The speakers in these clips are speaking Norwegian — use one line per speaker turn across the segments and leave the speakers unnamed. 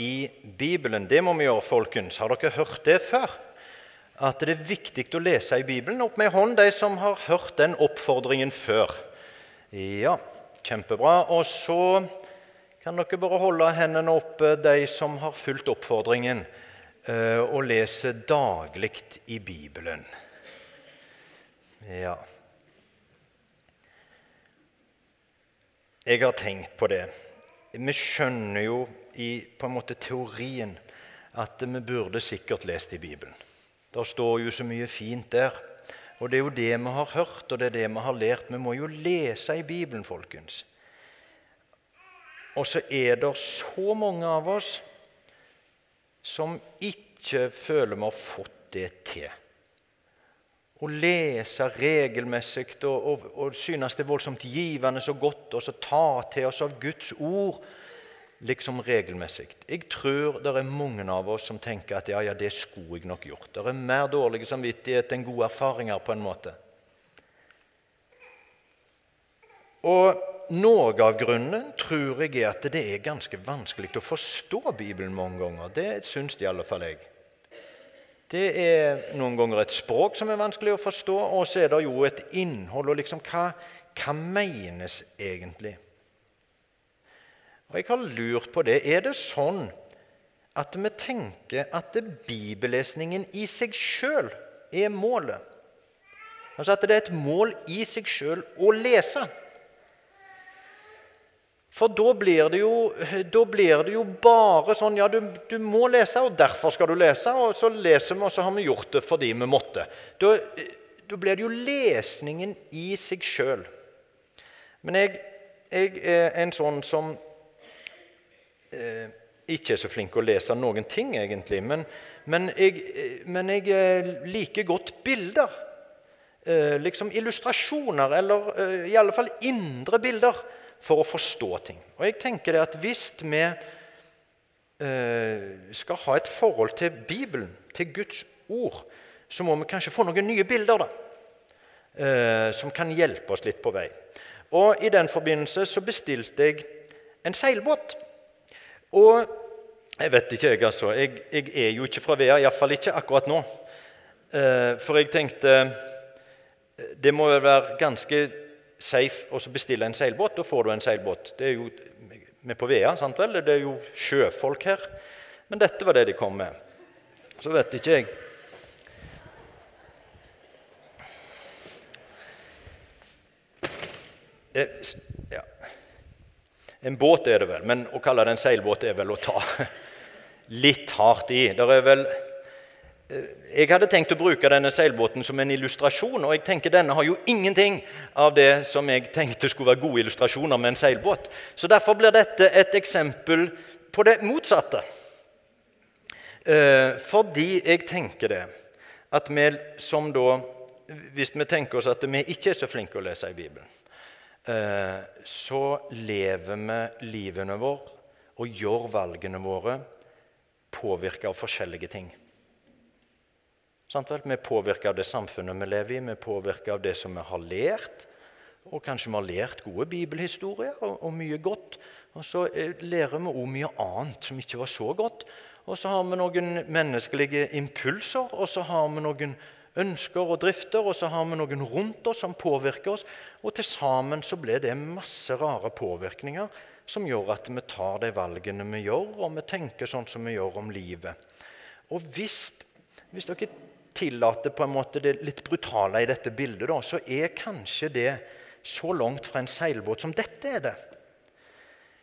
i Bibelen. Det må vi gjøre, folkens. Har dere hørt det før? At det er viktig å lese i Bibelen? Opp med hånd, de som har hørt den oppfordringen før. Ja, kjempebra. Og så kan dere bare holde hendene oppe, de som har fulgt oppfordringen eh, og leser daglig i Bibelen. Ja. Jeg har tenkt på det. Vi skjønner jo i på en måte teorien at vi burde sikkert lest i Bibelen. Det står jo så mye fint der. Og det er jo det vi har hørt, og det er det vi har lært. Vi må jo lese i Bibelen, folkens. Og så er det så mange av oss som ikke føler vi har fått det til. Å lese regelmessig og, og, og synes det er voldsomt givende så godt, og så ta til oss av Guds ord liksom regelmessig. Jeg tror det er mange av oss som tenker at ja, ja, det skulle jeg nok gjort. Det er mer dårlig samvittighet enn gode erfaringer, på en måte. Og Noe av grunnen tror jeg er at det er ganske vanskelig å forstå Bibelen mange ganger. Det syns i alle fall jeg. Det er noen ganger et språk som er vanskelig å forstå, og så er det jo et innhold. og liksom, Hva, hva menes egentlig? Og jeg har lurt på det. Er det sånn at vi tenker at bibellesningen i seg sjøl er målet? Altså at det er et mål i seg sjøl å lese? For da blir, det jo, da blir det jo bare sånn Ja, du, du, må lese, og derfor skal du lese. Og så leser vi, og så har vi gjort det fordi vi måtte. Da, da blir det jo lesningen i seg sjøl. Men jeg, jeg er en sånn som eh, ikke er så flink å lese noen ting, egentlig. Men, men, jeg, eh, men jeg, eh, liker godt bilder. Liksom illustrasjoner, eller i alle fall indre bilder, for å forstå ting. Og jeg tenker det at Hvis vi skal ha et forhold til Bibelen, til Guds ord, så må vi kanskje få noen nye bilder da, som kan hjelpe oss litt på vei. Og I den forbindelse så bestilte jeg en seilbåt. Og jeg vet ikke, jeg, altså. Jeg, jeg er jo ikke fra Vea, iallfall ikke akkurat nå. Eh, for jeg tenkte det må jo være ganske safe å bestille en seilbåt. Da får du en seilbåt. Det er jo vi på Vea, sant vel? Det er jo sjøfolk her. Men dette var det de kom med. Så vet ikke jeg eh. En båt er det vel, men å kalle det en seilbåt er vel å ta litt hardt i. Der er vel... Eh, jeg hadde tenkt å bruke denne seilbåten som en illustrasjon, og jeg tenker denne har jo ingenting av det som jeg tenkte skulle være gode illustrasjoner med en seilbåt. Så Derfor blir dette et eksempel på det motsatte. Eh, fordi jeg tenker det at vi som da Hvis vi tenker oss at vi ikke er så flinke å lese i Bibelen, så lever vi livene våre og gjør valgene våre påvirka av forskjellige ting. Vi er påvirka av det samfunnet vi lever i, vi er påvirka av det som vi har lært. Og kanskje vi har lært gode bibelhistorier og, og mye godt. Og så eh, lærer vi òg mye annet som ikke var så godt. Og så har vi noen menneskelige impulser, og så har vi noen ønsker og drifter, og så har vi noen rundt oss som påvirker oss. Og til sammen så blir det masse rare påvirkninger som gjør at vi tar de valgene vi gjør, og vi tenker sånn som vi gjør om livet. Og hvis, hvis dere tillater på en måte det litt brutale i dette bildet, da, så er kanskje det så langt fra en seilbåt som dette er det.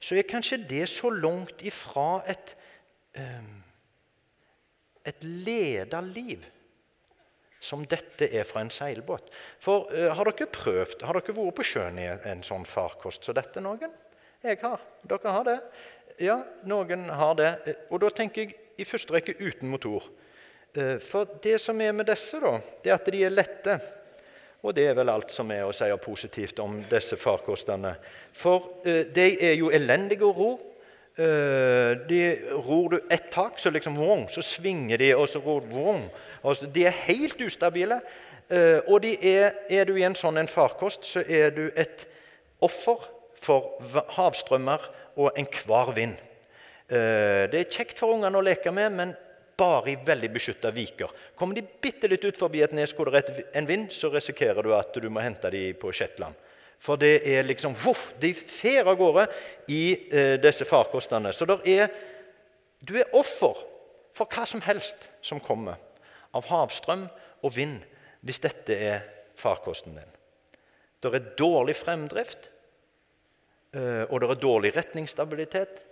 Så er kanskje det så langt ifra et, um, et leda liv som dette er fra en seilbåt. For uh, Har dere prøvd, har dere vært på sjøen i en sånn farkost som dette? noen? Jeg har. Dere har det? Ja, noen har det. Eh, og da tenker jeg i første rekke uten motor. Uh, for det som er med disse, da, det er at de er lette. Og det er vel alt som er å si positivt om disse farkostene. For uh, de er jo elendige å ro. De ror du ett tak, så liksom, så svinger de, og så ror Altså, de er helt ustabile. Eh, og er, er, du i en sånn en farkost, så er du et offer for havstrømmer og enhver vind. Eh, det er kjekt for ungene å leke med, men bare i veldig beskytta viker. Kommer de bitte litt ut forbi et nes hvor det er en vind, så risikerer du at du må hente dem på Shetland. For det er liksom voff, De fer av gårde i eh, disse farkostene. Så er, du er offer for hva som helst som kommer av havstrøm og vind, hvis dette er farkosten din. Det er dårlig fremdrift, eh, og det er dårlig retningsstabilitet.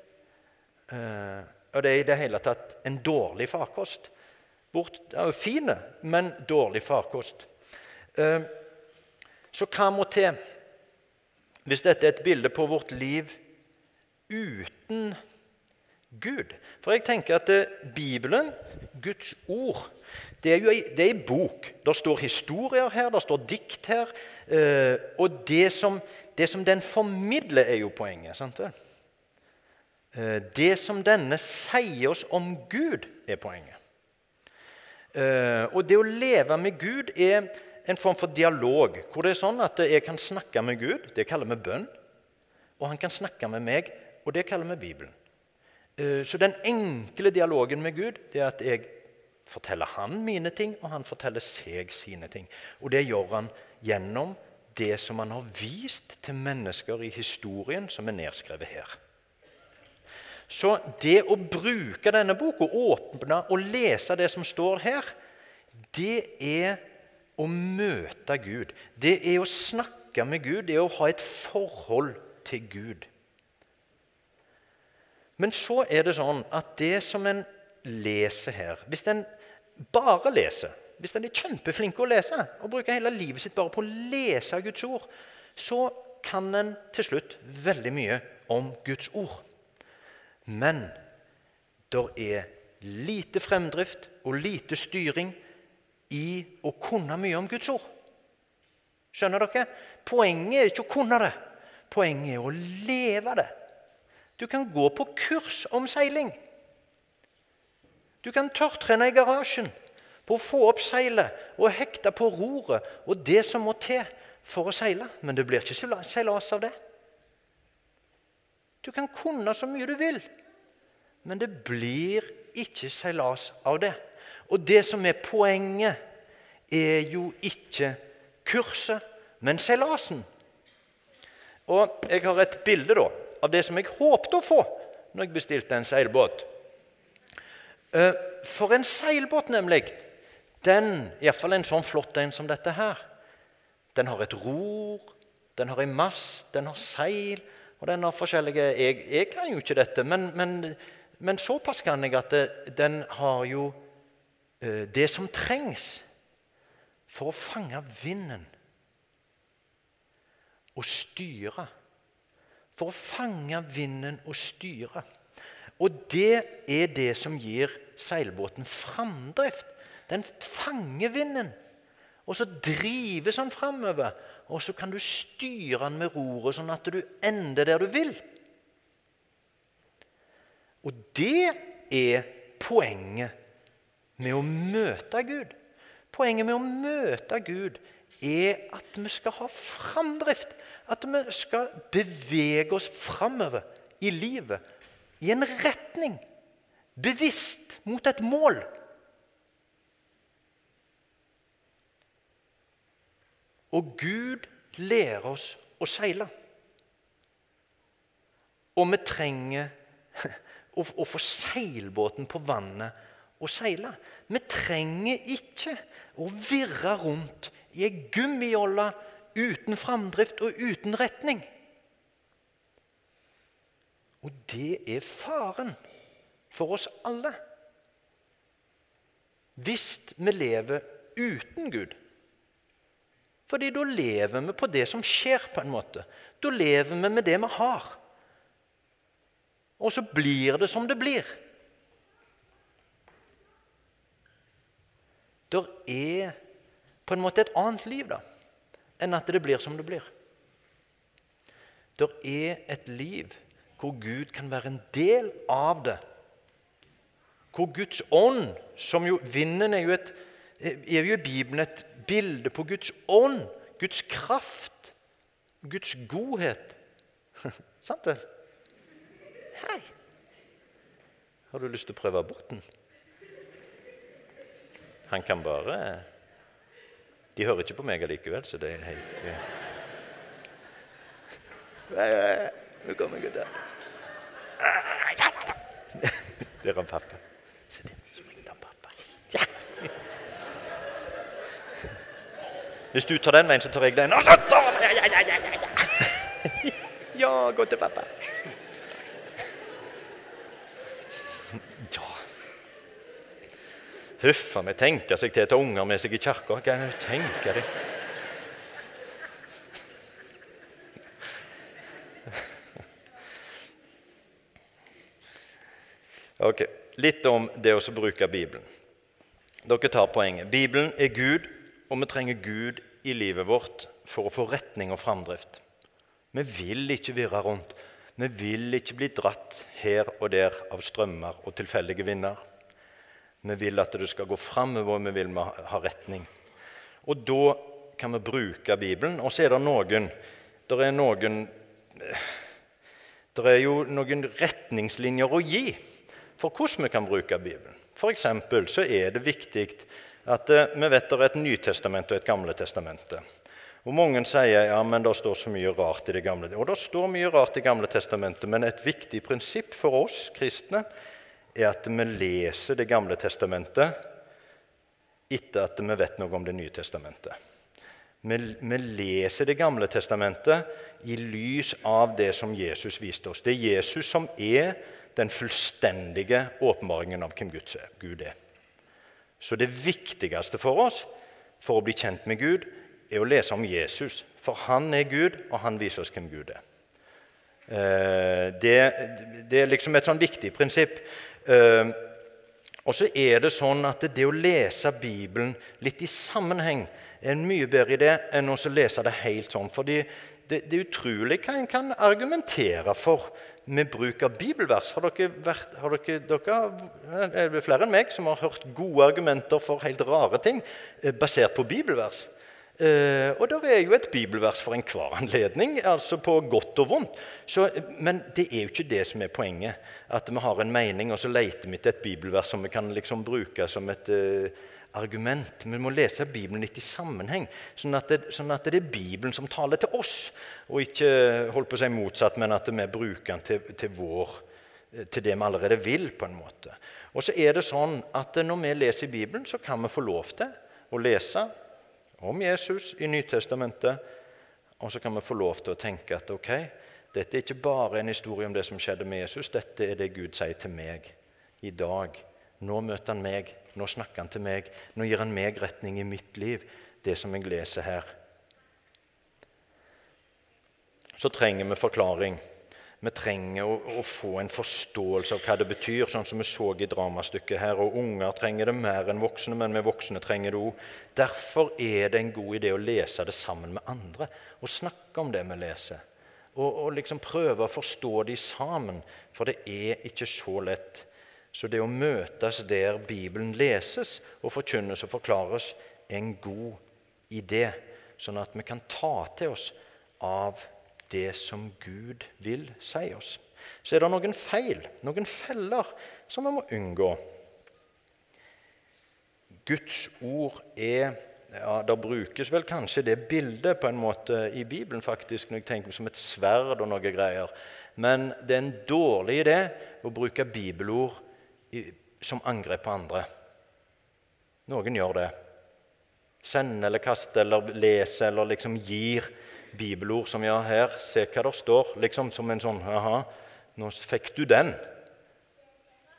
Eh, og det er i det hele tatt en dårlig farkost. Bort, ja, fine, men dårlig farkost. Eh, så hva må til hvis dette er et bilde på vårt liv uten Gud? For jeg tenker at Bibelen, Guds ord, det er jo en bok. Det står historier her, det står dikt her. Og det som, det som den formidler, er jo poenget. sant vel? Eh, det som denne sier oss om Gud, er poenget. Eh, og det å leve med Gud er en form for dialog, hvor det er sånn at jeg kan snakke med Gud. Det kaller vi bønn. Og han kan snakke med meg, og det kaller vi Bibelen. Eh, så den enkle dialogen med Gud det er at jeg forteller han mine ting, og han forteller seg sine ting. Og det gjør han gjennom det som han har vist til mennesker i historien, som er nedskrevet her. Så det å bruke denne boka, åpne og lese det som står her, det er å møte Gud. Det er å snakke med Gud, det er å ha et forhold til Gud. Men så er det sånn at det som en leser her Hvis en bare leser, hvis en er kjempeflink å lese og bruker hele livet sitt bare på å lese Guds ord, så kan en til slutt veldig mye om Guds ord. Men det er lite fremdrift og lite styring i å kunne mye om Guds ord. Skjønner dere? Poenget er ikke å kunne det. Poenget er å leve det. Du kan gå på kurs om seiling. Du kan tørrtrene i garasjen på å få opp seilet og hekte på roret og det som må til for å seile. Men det blir ikke seilas av det. Du kan kunne så mye du vil, men det blir ikke seilas av det. Og det som er poenget, er jo ikke kurset, men seilasen. Og Jeg har et bilde da, av det som jeg håpte å få når jeg bestilte en seilbåt. Eh, for en seilbåt, nemlig, den, iallfall en sånn flott en som dette her, den har et ror, den har en mast, den har seil, og den har forskjellige Jeg, jeg kan jo ikke dette, men, men, men såpass kan jeg at det, den har jo eh, det som trengs for å fange vinden og styre. For å fange vinden og styre. Og det er det som gir seilbåten framdrift. Den fanger vinden, og så drives den framover. Og så kan du styre den med roret, sånn at du ender der du vil. Og det er poenget med å møte Gud. Poenget med å møte Gud er at vi skal ha framdrift. At vi skal bevege oss framover i livet i en retning. Bevisst mot et mål. Og Gud lærer oss å seile. Og vi trenger å, å få seilbåten på vannet og seile. Vi trenger ikke å virre rundt i ei gummijolle uten framdrift og uten retning. Og det er faren for oss alle. Hvis vi lever uten Gud. Fordi da lever vi på det som skjer, på en måte. Da lever vi med det vi har. Og så blir det som det blir. Det er på en måte et annet liv da, enn at det blir som det blir. Der er et liv hvor Gud kan være en del av det. Hvor Guds ånd, som jo Vinden er jo, et, er jo i Bibelen et bilde på Guds ånd, Guds kraft, Guds godhet. Sant det? Hei. Har du lyst til å prøve båten? Han kan bare De hører ikke på meg allikevel, så det er helt. Nå kommer gutta. Det er han pappa. Se så ringte han pappa. Hvis du tar den veien, så tar jeg den. Ja, gå til pappa. Ja Huff a meg tenke seg til å ta unger med seg i kirka. Kan du tenke deg? Ok, Litt om det å bruke Bibelen. Dere tar poenget. Bibelen er Gud, og vi trenger Gud i livet vårt for å få retning og framdrift. Vi vil ikke virre rundt. Vi vil ikke bli dratt her og der av strømmer og tilfeldige vinder. Vi vil at det skal gå framover, vi vil ha retning. Og da kan vi bruke Bibelen. Og så er det noen Det er noen Det er jo noen retningslinjer å gi for hvordan vi kan bruke Bibelen. F.eks. så er det viktig at eh, vi vet det er et Nytestament og et Gamle testamentet. Og Mange sier ja, men det står så mye rart i Det gamle Og det står mye rart i Gamle testamentet, men et viktig prinsipp for oss kristne er at vi leser Det gamle testamentet etter at vi vet noe om Det nye testamentet. Vi, vi leser Det gamle testamentet i lys av det som Jesus viste oss. Det er Jesus som er den fullstendige åpenbaringen av hvem Gud er. Så det viktigste for oss for å bli kjent med Gud, er å lese om Jesus. For han er Gud, og han viser oss hvem Gud er. Eh, det, det er liksom et sånn viktig prinsipp. Eh, og så er det sånn at det å lese Bibelen litt i sammenheng er en mye bedre idé enn å lese det helt sånn. Fordi det, det er utrolig hva en kan argumentere for med bruk av bibelvers. Har dere, vært, har dere, dere er flere enn meg som har hørt gode argumenter for helt rare ting eh, basert på bibelvers? Eh, og det er jo et bibelvers for enhver anledning, altså på godt og vondt. Så, men det er jo ikke det som er poenget. At vi har en mening, og så leter vi etter et bibelvers som vi kan liksom bruke som et eh, argument. Vi må lese Bibelen litt i sammenheng, sånn at, det, sånn at det er Bibelen som taler til oss, og ikke holdt på å si motsatt, men at vi bruker den til, til, vår, til det vi allerede vil. på en måte. Og så er det sånn at Når vi leser Bibelen, så kan vi få lov til å lese om Jesus i Nytestamentet, og så kan vi få lov til å tenke at ok, dette er ikke bare en historie om det som skjedde med Jesus, dette er det Gud sier til meg i dag. Nå møter han meg, nå snakker han til meg, nå gir han meg retning i mitt liv, det som jeg leser her. Så trenger vi forklaring. Vi trenger å, å, få en forståelse av hva det betyr, sånn som vi så i dramastykket her. Og unger trenger det mer enn voksne, men vi voksne trenger det òg. Derfor er det en god idé å lese det sammen med andre og snakke om det vi leser. Og, og liksom prøve å forstå de sammen, for det er ikke så lett. Så det å møtes der Bibelen leses og forkynnes og forklares, er en god idé, sånn at vi kan ta til oss av det som Gud vil si oss. Så er det noen feil, noen feller, som vi må unngå. Guds ord er ja, Det brukes vel kanskje det bildet på en måte i Bibelen faktisk, når jeg tenker som et sverd og noe greier. Men det er en dårlig idé å bruke bibelord som angrep på andre. Noen gjør det. Sender eller kaster eller leser eller liksom gir bibelord som vi har her, se hva det står. Liksom som en sånn Aha, nå fikk du den.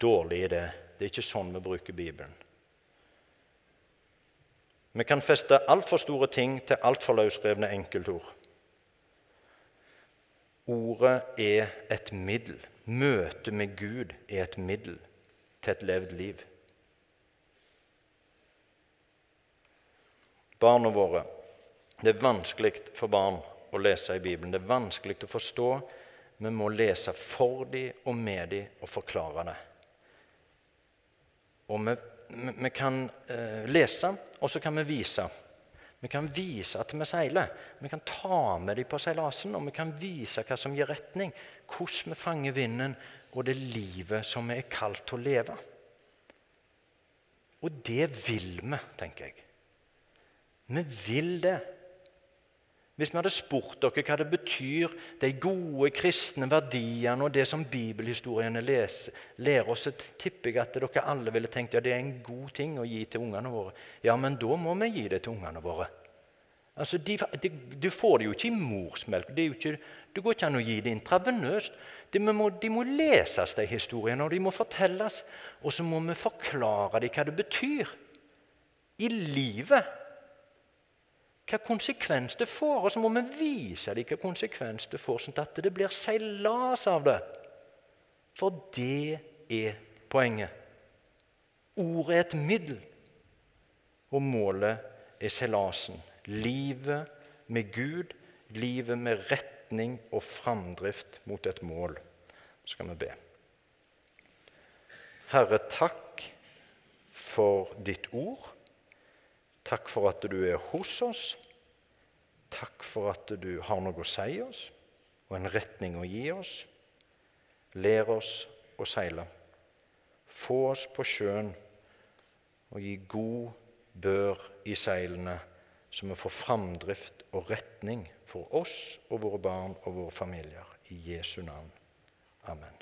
Dårlig idé. Det er ikke sånn vi bruker Bibelen. Vi kan feste altfor store ting til altfor løsrevne enkeltord. Ordet er et middel. Møtet med Gud er et middel til et levd liv. Barna våre Det er vanskelig for barn å lese i Bibelen. Det er vanskelig å forstå. Vi må lese for dem og med dem og forklare det. Og vi, vi kan eh, lese, og så kan vi vise. Vi kan vise at vi seiler. Vi kan ta med dem på seilasen og vi kan vise hva som gir retning. Hvordan vi fanger vinden, og det livet som vi er kalt til å leve. Og det vil vi, tenker jeg. Vi vil det. Hvis vi hadde spurt dere hva det betyr, de gode kristne verdiene og det som bibelhistoriene lærer oss, så tipper jeg at dere alle ville tenkt ja, det er en god ting å gi til ungene våre. Ja, men da må vi gi det til ungene våre. Altså, de, de, Du får det jo ikke i morsmelk. Det, ikke, det går ikke an å gi det intravenøst. De må, de må leses, de historiene, og de må fortelles. Og så må vi forklare dem hva det betyr i livet hva konsekvens det får. Og så må vi vise dem hva konsekvens det får, sånn at det blir seilas av det. For det er poenget. Ordet er et middel, og målet er seilasen. Livet med Gud, livet med retning og framdrift mot et mål. Så skal vi be. Herre, takk for ditt ord. Takk for at du er hos oss. Takk for at du har noe å si oss og en retning å gi oss. Lær oss å seile. Få oss på sjøen og gi god bør i seilene, så vi får framdrift og retning for oss og våre barn og våre familier. I Jesu navn. Amen.